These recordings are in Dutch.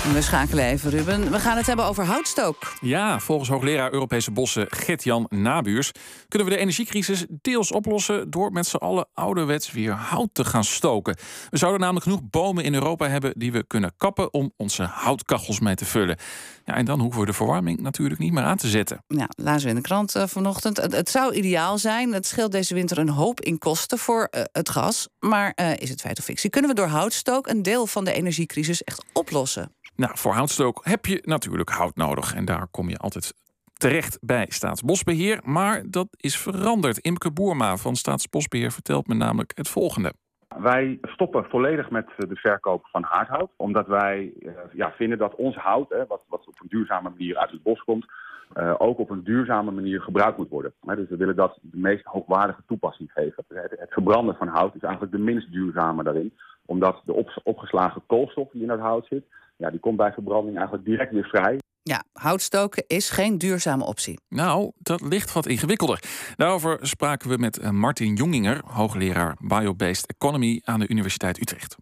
We schakelen even, Ruben. We gaan het hebben over houtstook. Ja, volgens hoogleraar Europese bossen Gert-Jan Nabuurs... kunnen we de energiecrisis deels oplossen... door met z'n allen ouderwets weer hout te gaan stoken. We zouden namelijk genoeg bomen in Europa hebben... die we kunnen kappen om onze houtkachels mee te vullen. Ja, en dan hoeven we de verwarming natuurlijk niet meer aan te zetten. Ja, lazen we in de krant uh, vanochtend. Het, het, zou ideaal zijn. Het scheelt deze winter een hoop in kosten voor uh, het gas. Maar uh, is het feit of fictie? Kunnen we door houtstook een deel van de energiecrisis echt oplossen? Nou, voor houtstook heb je natuurlijk hout nodig. En daar kom je altijd terecht bij Staatsbosbeheer. Maar dat is veranderd. Imke Boerma van Staatsbosbeheer vertelt me namelijk het volgende. Wij stoppen volledig met de verkoop van haardhout. Omdat wij uh, ja, vinden dat ons hout, hè, wat, wat op een duurzame manier uit het bos komt, uh, ook op een duurzame manier gebruikt moet worden. Dus we willen dat de meest hoogwaardige toepassing geven. Het, verbranden van hout is eigenlijk de minst duurzame daarin. Omdat de op, opgeslagen koolstof die in dat hout zit, ja, die komt bij verbranding eigenlijk direct weer vrij. Ja, houtstoken is geen duurzame optie. Nou, dat ligt wat ingewikkelder. Daarover spraken we met Martin Jonginger, hoogleraar Biobased Economy aan de Universiteit Utrecht.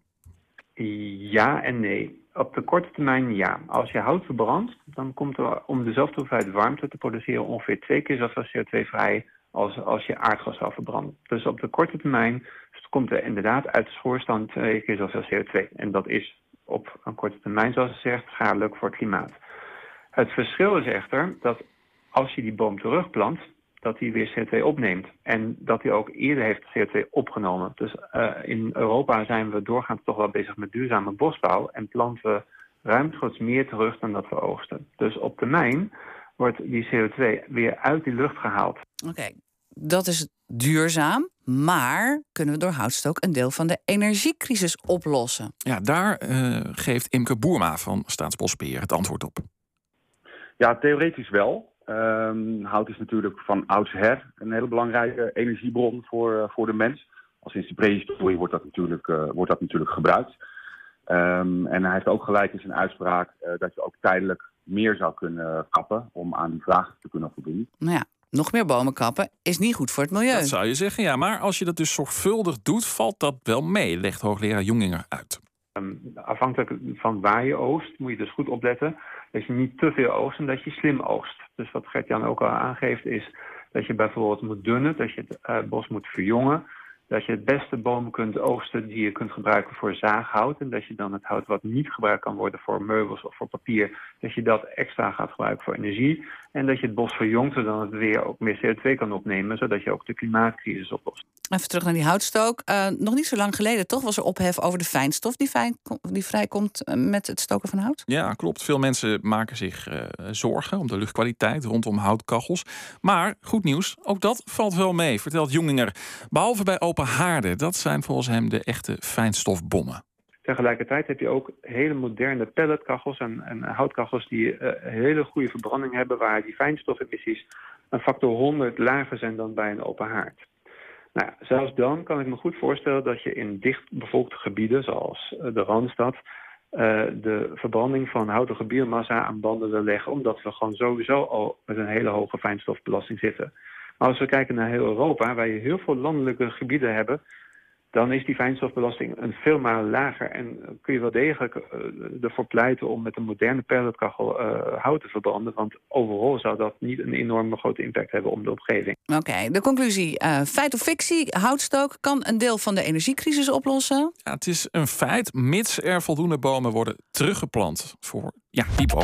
Ja en nee. Op de korte termijn ja. Als je hout verbrandt, dan komt er om dezelfde hoeveelheid warmte te produceren ongeveer twee keer zoveel CO2 vrij als als je aardgas zou verbranden. Dus op de korte termijn komt er inderdaad uit de schoorstand twee keer zoveel CO2. En dat is op een korte termijn, zoals ze zegt, schadelijk voor het klimaat. Het verschil is echter dat als je die boom terugplant, dat hij weer CO2 opneemt. En dat hij ook eerder heeft CO2 opgenomen. Dus uh, in Europa zijn we doorgaans toch wel bezig met duurzame bosbouw en planten we ruimschoots meer terug dan dat we oogsten. Dus op termijn wordt die CO2 weer uit die lucht gehaald. Oké, dat is duurzaam. Maar kunnen we door houtstook een deel van de energiecrisis oplossen? Ja, daar uh, geeft Imke Boerma van Staatsbosbeheer het antwoord op. Ja, theoretisch wel. Um, hout is natuurlijk van oudsher een hele belangrijke energiebron voor, uh, voor de mens. Al sinds de prehistorie wordt dat natuurlijk, uh, wordt dat natuurlijk gebruikt. Um, en hij heeft ook gelijk in zijn uitspraak uh, dat je ook tijdelijk meer zou kunnen kappen om aan die vraag te kunnen voldoen. Nou ja, nog meer bomen kappen is niet goed voor het milieu. Dat zou je zeggen, ja. Maar als je dat dus zorgvuldig doet, valt dat wel mee, legt hoogleraar Jonginger uit. Um, afhankelijk van waar je oogst, moet je dus goed opletten dat je niet te veel oogst en dat je slim oogst. Dus wat Gert-Jan ook al aangeeft is dat je bijvoorbeeld moet dunnen, dat je het uh, bos moet verjongen. Dat je het beste bomen kunt oogsten die je kunt gebruiken voor zaaghout. En dat je dan het hout wat niet gebruikt kan worden voor meubels of voor papier, dat je dat extra gaat gebruiken voor energie. En dat je het bos verjongt, zodat het weer ook meer CO2 kan opnemen, zodat je ook de klimaatcrisis oplost. Even terug naar die houtstook. Uh, nog niet zo lang geleden toch was er ophef over de fijnstof die, fijn, die vrijkomt met het stoken van hout? Ja, klopt. Veel mensen maken zich uh, zorgen om de luchtkwaliteit rondom houtkachels. Maar goed nieuws, ook dat valt wel mee, vertelt Jonginger. Behalve bij open haarden, dat zijn volgens hem de echte fijnstofbommen. Tegelijkertijd heb je ook hele moderne pelletkachels en, en houtkachels die uh, hele goede verbranding hebben, waar die fijnstofemissies een factor 100 lager zijn dan bij een open haard. Nou, zelfs dan kan ik me goed voorstellen dat je in dichtbevolkte gebieden, zoals de Randstad, uh, de verbranding van houtige biomassa aan banden wil leggen, omdat we gewoon sowieso al met een hele hoge fijnstofbelasting zitten. Maar als we kijken naar heel Europa, waar je heel veel landelijke gebieden hebben, dan is die fijnstofbelasting een veel maar lager. En kun je wel degelijk uh, ervoor pleiten om met een moderne pelletkachel uh, hout te verbranden. Want overal zou dat niet een enorme grote impact hebben op de omgeving. Oké, okay, de conclusie. Uh, feit of fictie, houtstook kan een deel van de energiecrisis oplossen? Ja, het is een feit, mits er voldoende bomen worden teruggeplant voor ja, die bomen.